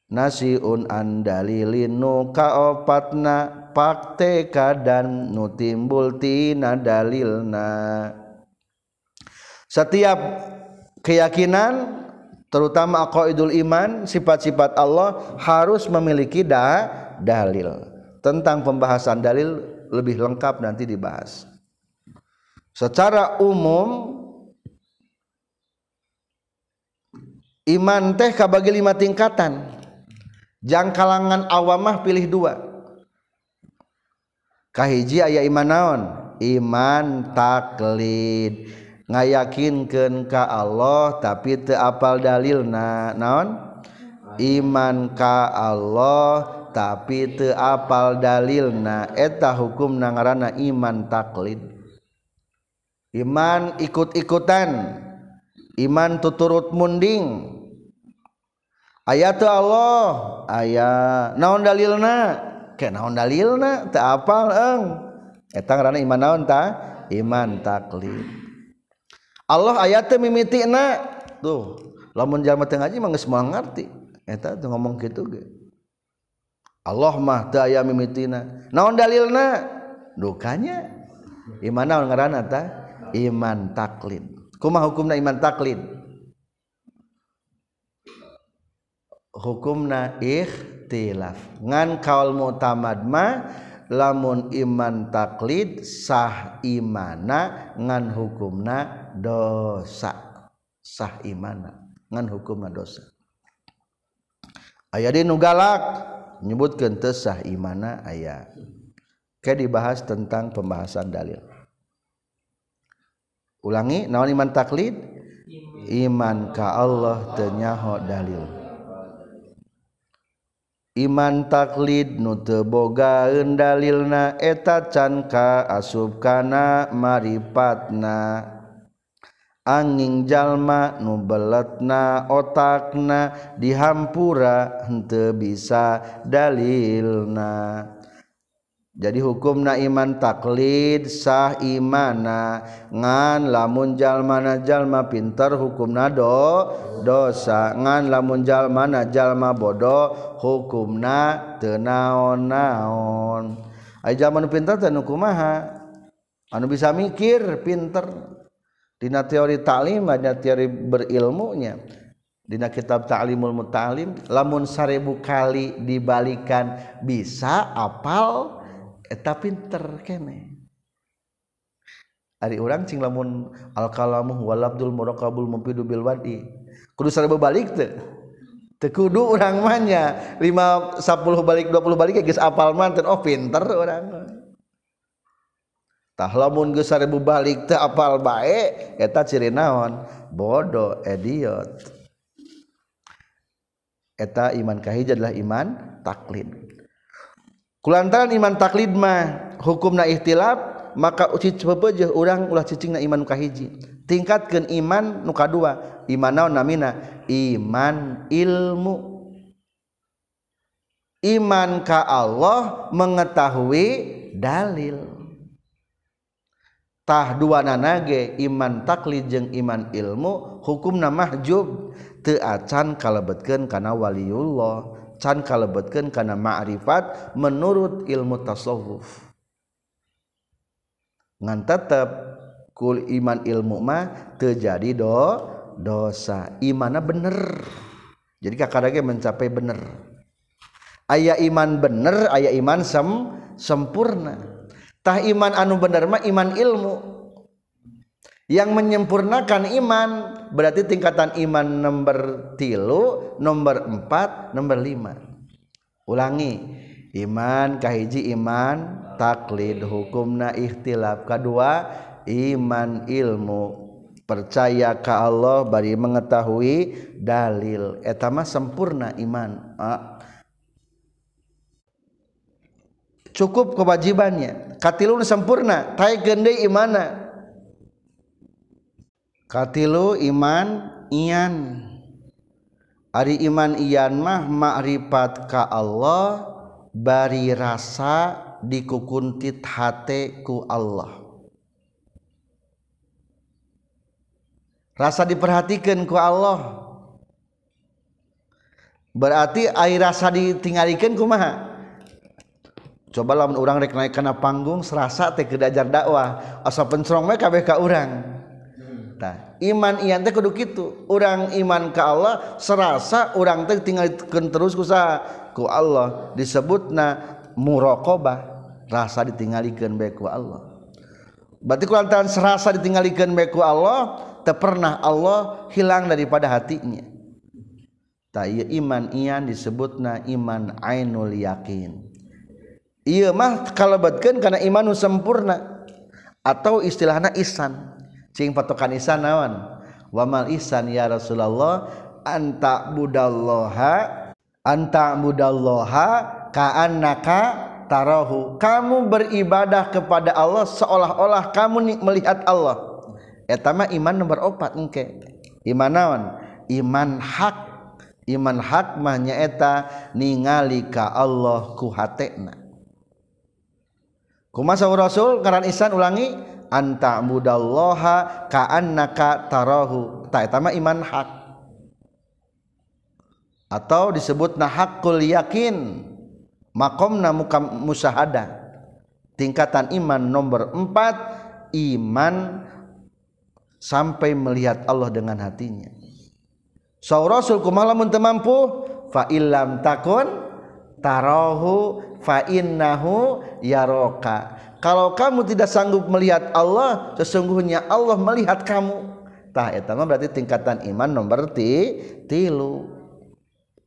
Nasiun andalilin nu kaopatna pakteka dan nu timbul tina dalilna. Setiap keyakinan terutama aqaidul iman sifat-sifat Allah harus memiliki da dalil. Tentang pembahasan dalil lebih lengkap nanti dibahas. Secara umum iman teh kabagi lima tingkatan. Kalangan awamah pilih duakahhiji aya iman naon? Iman taklid ngayakinkan ka Allah tapi teapal dalil na naon? Iman ka Allah tapi teapal dalil na eta hukum nangarana iman taklid. Iman ikut-ikutan. Iman tuturut munding. Ayat Allah. Ayat naon dalilna? Ke naon dalilna? Teapal eng? Eta ngaranna iman naon ta? Iman taklid. Allah ayat mimiti na tuh lamun jalma teu ngaji mah geus ngarti eta tuh ngomong kitu ge. Allah mah teu aya mimitina naon dalilna? Dukanya. Iman naon ngaranna ta? Iman taklid. Kumaha hukumna iman taklid? Hukumna ikhtilaf. Ngan kaul mutamad mah lamun iman taklid sah imana ngan hukumna dosa. Sah imana ngan hukumna dosa. Aya di nugalak nyebutkeun teu sah imana aya. Ke dibahas tentang pembahasan dalil. Ulangi naon iman taklid? Iman ka Allah teu nyaho dalil iman taklid nuteebogaan dalilna eta canka asubkana maripatna. Angin jalma nubeletna otakna dihampura hente bisa dalilna. Jadi hukum na iman taklid sah imana. Ngan lamun jal mana jalma pinter hukum nado dosa. Ngan lamun jal mana jalma bodoh hukum na tenaon naon ay zaman pinter dan hukumaha anu bisa mikir pinter. Dina teori taklim ada teori berilmunya. Dina kitab ta'limul mutalim lamun seribu kali dibalikan bisa apal eta pinter kene ari urang cing lamun al kalamu wal abdul muraqabul mufidu bil wadi. Kudu sareba balik teu teu kudu urang mah nya 5 10 balik 20 balik geus apal manten oh pinter urang. Tah lamun geus sareba balik teu apal bae eta ciri naon? Bodoh idiot eta iman kahiji adalah iman taklid. kulantaran iman taklid mah hukumna ihtilaf maka pepeje urang ulah cicing na iman nuka hiji tingkatkan iman nuka dua iman naon namina? Iman ilmu. Iman ka Allah mengetahui dalil. Tah dua nanage iman taklid jeung iman ilmu hukumna mahjub. Teu acan kalebetkeun kana waliullah. can kalebetkeun kana ma'rifat menurut ilmu tasawuf. Ngan tetep kul iman ilmu mah terjadi do dosa. Imana bener. Jadi kakak mencapai bener. Aya iman bener aya iman sem sempurna. Tah iman anu bener mah iman ilmu. Yang menyempurnakan iman berarti tingkatan iman nomor tilu nomor empat nomor lima. Ulangi. Iman kahiji iman taklid hukumna ikhtilaf kedua iman ilmu. Percaya ke Allah bari mengetahui dalil. Etama sempurna iman. Ah. cukup kewajibannya. Katilun sempurna tai gende imana katilu iman iyan Ari iman iyan mah makrifat ka Allah bari rasa dikukuntit hate ku Allah. Rasa diperhatikan ku Allah. Berarti air rasa ditinggalikan kumaha coba lamun orang rek naik kana panggung serasa teh kedajar dakwah. Asa pencerong we kabeh ka urang. Tah, iman ian teh kudu kitu. Urang iman ka Allah serasa urang teh tinggal terus kusa ku Allah disebutna muraqabah, rasa ditinggalikeun bae ku Allah. Berarti kulantaran serasa ditinggalikeun bae ku Allah, teu pernah Allah hilang daripada hatinya. Ta, iya, iman ian disebutna iman ainul yakin. Ieu mah kalebetkeun kana iman sempurna atau istilahna isan patokan Isan nawan wamal Isan ya Rasulullah anta budallaha anta budalloha kaannakatarahu kamu beribadah kepada Allah seolah-olah kamu melihat Allah. Etama iman nomor opat engke. Iman nawan iman hak. Iman hakmahnya eta ningali ka Allah ku hatena. Kumasa Rasul? Karan Isan ulangi anta mudallaha ka'annaka tarahu. Ta eta iman hak. Atau disebut hakul yakin. Makomna muka musahada. Tingkatan iman nomor empat iman sampai melihat Allah dengan hatinya. Saw rasul kumaha lamun teu mampu fa illam takun tarahu fa innahu yaraka kalau kamu tidak sanggup melihat Allah sesungguhnya Allah melihat kamu. Tah eta berarti tingkatan iman nomor ti, tilu.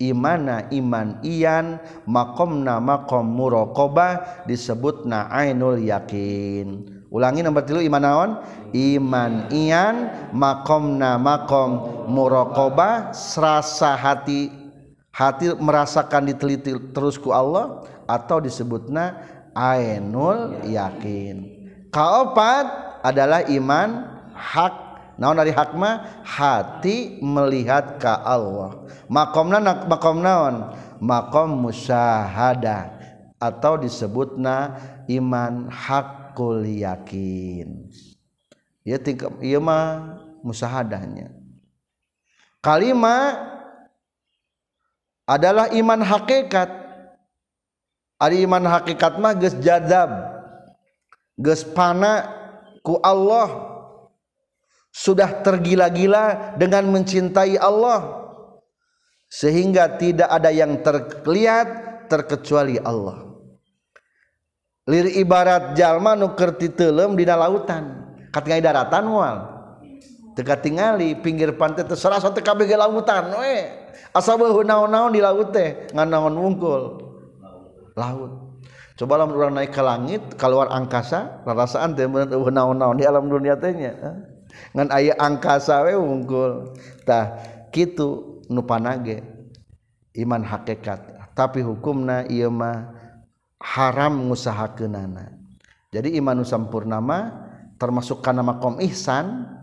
Imana iman ian makomna makom muraqabah disebutna ainul yakin. Ulangi nomor tilu iman naon? Iman ian makomna makom muraqabah serasa hati hati merasakan diteliti terus ku Allah atau disebutna ainul yakin. Kaopat adalah iman hak. Naon dari hakma hati melihat ka Allah. Makomna makom naon? Makom musyahada atau disebut na iman hakul yakin. Ya tingkat iya mah musahadahnya kalimat adalah iman hakikat. Ari iman hakikat mah geus jadab geus pana ku Allah. Sudah tergila-gila dengan mencintai Allah sehingga tidak ada yang terlihat terkecuali Allah. Ibarat jalma nukerti telem di lautan katingali daratan wal teka tingali pinggir pantai terserah satu KBG lautan we asa beuh naon-naon di laut teh ngan naon wungkul. Laut. Coba lamun urang naik ke langit keluar angkasa rarasaan teh beuh naon-naon di alam dunia teh nya eh? ngan aya angkasa we wungkul. Tah kitu nu panage iman hakikat tapi hukumna ieu mah haram ngusahakeunana. Jadi iman nu sampurna mah termasuk kana maqam ihsan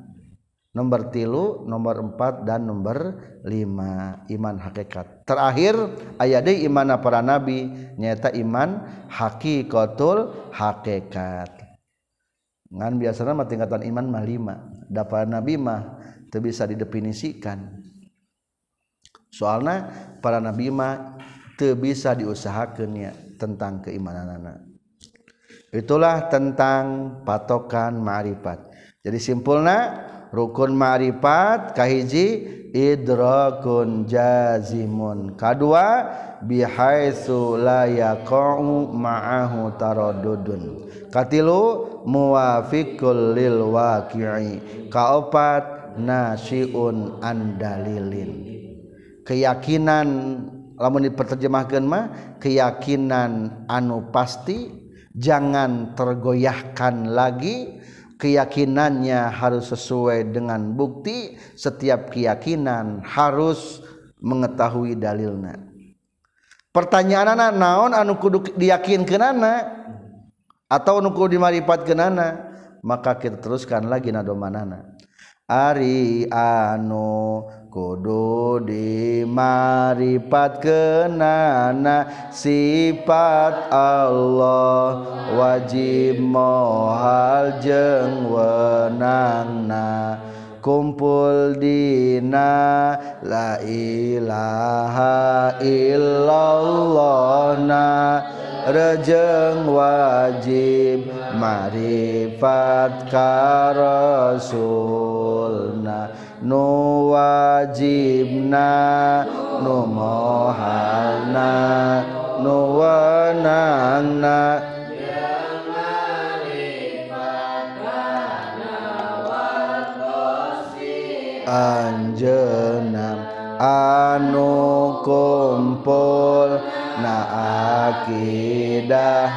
nomor tilu nomor empat dan nomor lima. Iman hakikat. Terakhir ayat deui iman para nabi nyata iman hakikatul hakikat. Ngan biasanya mah tingkatan iman mah lima. Dapat nabi mah teu bisa didefinisikan. Soalnya para nabi mah teu bisa diusahakeunnya tentang keimanan anak itulah tentang patokan ma'rifat jadi simpulnya rukun ma'rifat kahiji idrakun jazimun. Kadua bihaitsu la yaqa'u ma'ahu taraddudun. Katilu muwafiqul lil waqi'i. Kaopat nasiun andalilin keyakinan lamun diperterjemahkan mah keyakinan anu pasti jangan tergoyahkan lagi keyakinannya harus sesuai dengan bukti. Setiap keyakinan harus mengetahui dalilnya. Pertanyaan anak naon anu kudu anak atau anu kudu anak maka kita teruskan lagi nadomanana Ari anu kudu dimarifat kenana sifat Allah. Wajib mohal jeng wenangna. Kumpul dina la ilaha illallah na rejeng wajib marifat ka rasulna. Nu wajibna nu mohalna nu wenangna anjeunam anu kumpul na akidah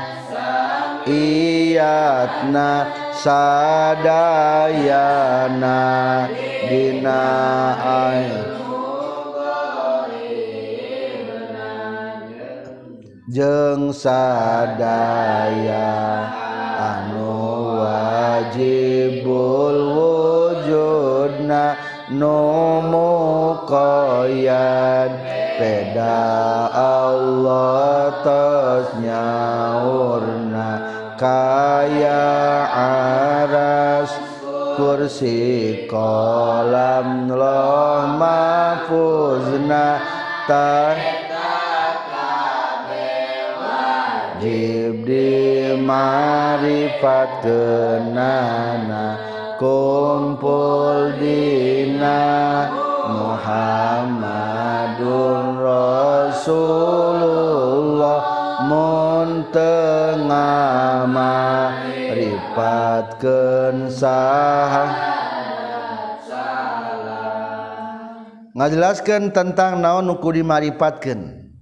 iyatna sadayana Dina jeng sadaya anu wajibul wujudna nomo koyan. Beda Allah tos nyaurna kayaan kursi kolam loh mahfuzna tah wajib di marifat kenana kumpul dina Muhammadun Rasulullah muntengama ripatkeun saha ngajelaskeun tentang naon nuku dimaripatkeun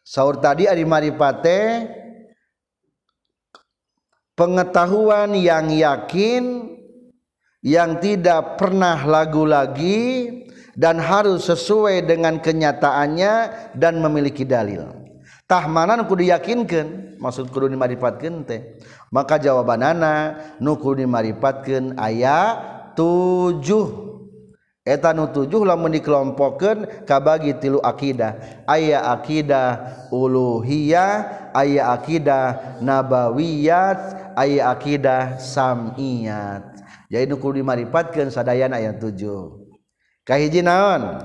saur tadi ari maripate pengetahuan yang yakin yang tidak pernah lagu lagi dan harus sesuai dengan kenyataannya dan memiliki dalil tahmanan kudu yakinkan maksud kudu dimaripatkan teh. Maka jawabanana nu kudu dimaripatkan ayat tujuh. Eta nu tujuh lamun dikelompokkan kabagi tilu akidah. Ayat akidah uluhiyah ayat akidah nabawiyat ayat akidah samiyat. Jadi nu kudu dimaripatkan sadayana ayat tujuh. Kahiji naon?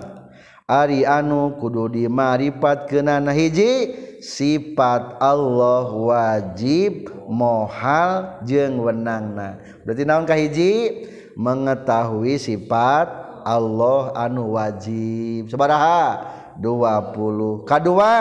Ari anu kudu dimaripat kenana hiji sifat Allah wajib mohal jeng wenangna. Berarti naon kahiji mengetahui sifat Allah anu wajib. Sabaraha? 20 kedua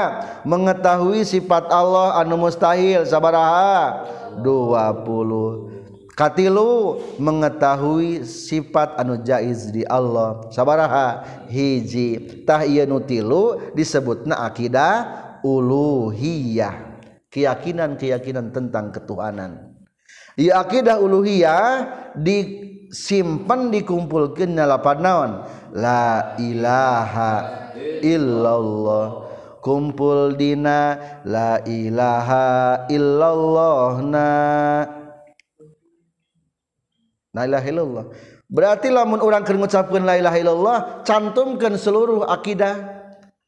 mengetahui sifat Allah anu mustahil. Sabaraha? 20 katilu mengetahui sifat anu jaiz di Allah. Sabaraha? Hiji. Tah ieu nu tilu disebutna akidah uluhiyah keyakinan-keyakinan tentang ketuhanan. Ieu akidah uluhiyah di simpan dikumpulkan lapan naon la ilaha illallah. Kumpul dina la ilaha illallah na. La ilaha illallah. Berarti lamun orang keur ngucapkeun la ilaha illallah cantumkan seluruh akidah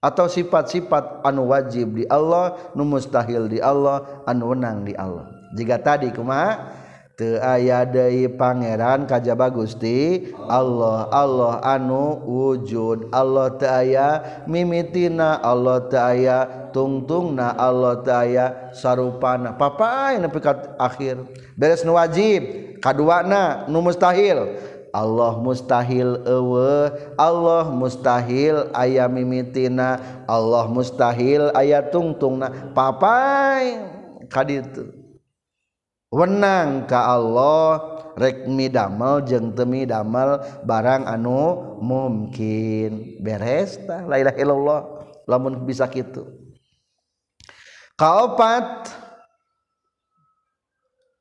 atau sifat-sifat anu wajib di Allah nu mustahil di Allah anu wenang di Allah. Jika tadi kuma te aya deui pangeran kajaba Gusti Allah Allah anu wujud. Allah teu mimitina Allah teu tungtungna Allah teu sarupana. Papae nepi ka akhir. Beres nu wajib kaduana nu mustahil. Allah mustahil ewe Allah mustahil aya mimitina Allah mustahil ayat tungtungna. Papai kaditu wenang ka Allah rekmi damel jeung temi damel barang anu mungkin beres tah la ilaha illallah. Lamun bisa kitu. Kaopat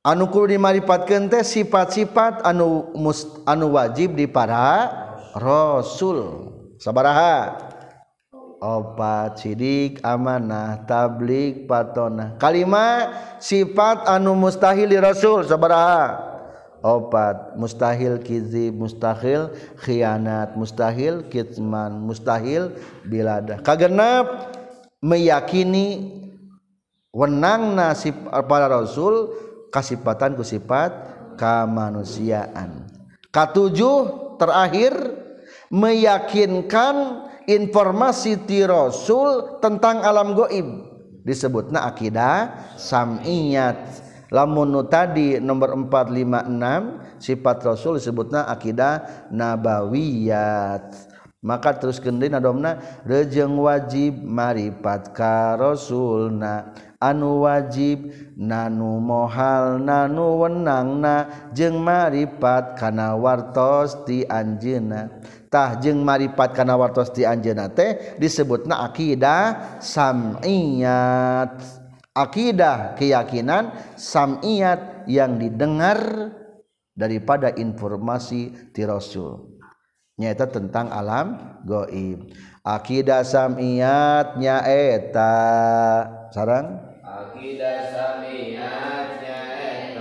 anukul dimarifat teh sifat-sifat anu mus, anu wajib di para rasul. Sabaraha? Opat sidik amanah tablik patona kalima sifat anu mustahil di rasul. Sabaraha? Opat mustahil kizib mustahil khianat mustahil kitman mustahil biladah. Kagenap meyakini wenang nasib para rasul kasipatan ku sifat kemanusiaan ketujuh terakhir meyakinkan informasi ti rasul tentang alam goib. Disebutna akidah sam'iyat. Lamun tadi nomor 456 sifat rasul disebutna akidah nabawiyat. Maka terus kendi nadomna rejeng wajib maripat ka rasulna. Anu wajib nanu mohal nanu wenangna. Jeung maripat kana wartos ti anjeuna jeng maripat karena wartos di Anjenate disebut na aqidah samiyat. Akidah keyakinan samiyat yang didengar daripada informasi ti Rasul. Nyata tentang alam goib. Akidah samiyat nyaeta. Sarang akidah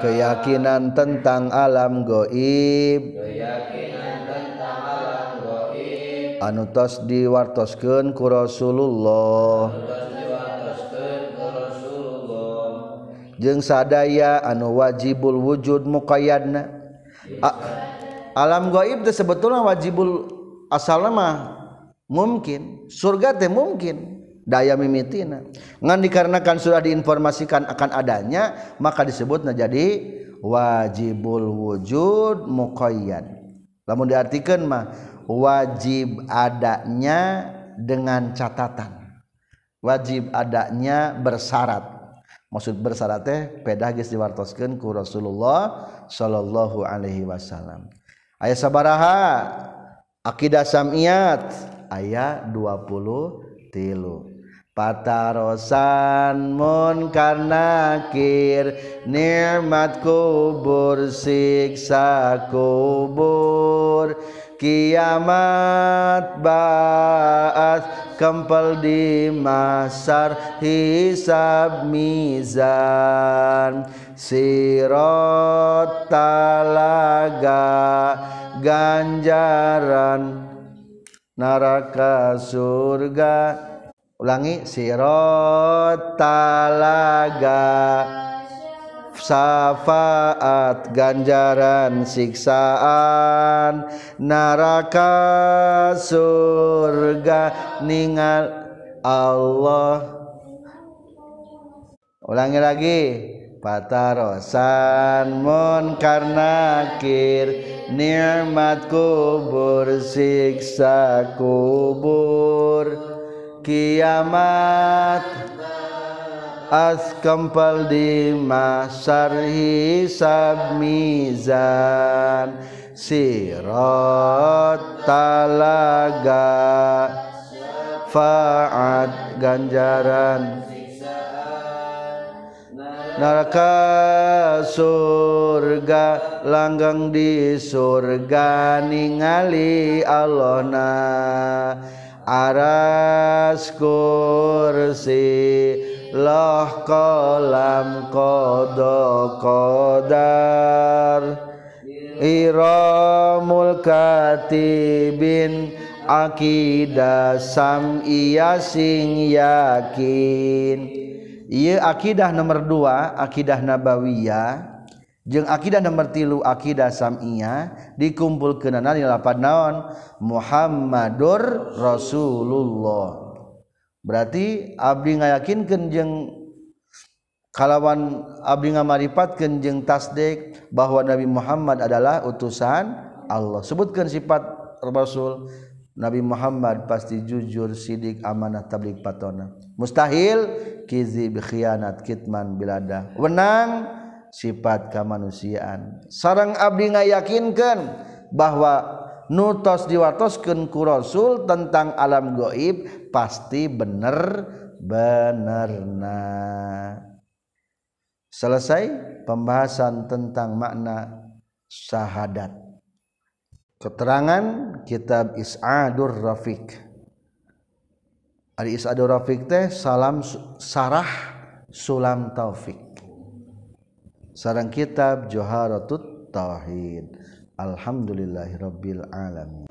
keyakinan tentang alam goib. Anutos diwartoskeun ku Rasulullah. Jeung sadaya anu wajibul wujud muqayyadna. Alam goib teh sebetulnya wajibul asal mah mungkin surga teh mungkin daya mimitina. Ngan dikarenakan sudah diinformasikan akan adanya maka disebutnya jadi wajibul wujud muqayyad. Namun diartikan mah wajib adanya dengan catatan. Wajib adanya bersyarat maksud bersyarat teh pedagis diwartoskeun ku Rasulullah sallallahu alaihi wasallam. Aya sabaraha? Akidah samiyat aya 20 tilu patarosan munkar nakir nikmat kubur siksa kubur. Kiamat baat kempel di masar hisab mizan. Sirot talaga ganjaran naraka surga ulangi sirot talaga syafaat ganjaran siksaan neraka surga ningal Allah. Ulangi lagi patarosan munkar nakir nikmat kubur siksa kubur kiamat askempal di masar hisab mizan sirat talaga faat ganjaran. Neraka surga langgang di surga ningali Allah na aras kursi loh kolam kodo kodar iramul katibin akidah sam iya sing yakin. Iya akidah nomor dua akidah nabawiyah jeung akidah nomor tilu akidah sam'iyah dikumpulkeunana di lapan naon? Muhammadur Rasulullah. Berarti abdi ngayakinkeun jeung kalawan abdi ngamaripatkeun jeung tasdik bahwa Nabi Muhammad adalah utusan Allah. Sebutkan sifat Rasul Nabi Muhammad pasti jujur sidik amanah tablik patona. Mustahil kizi khianat kitman bilada wenang sifat kemanusiaan. Sarang abdi ngayakinkan bahwa nutos diwatoskeun ku Rasul tentang alam goib pasti bener benerna. Selesai pembahasan tentang makna syahadat. Keterangan kitab Is'adur Rafiq. Ari Is'adur Rafiq teh salam sarah sulam taufik sarang kitab Joharatut Tauhid. Alhamdulillahirabbil alamin.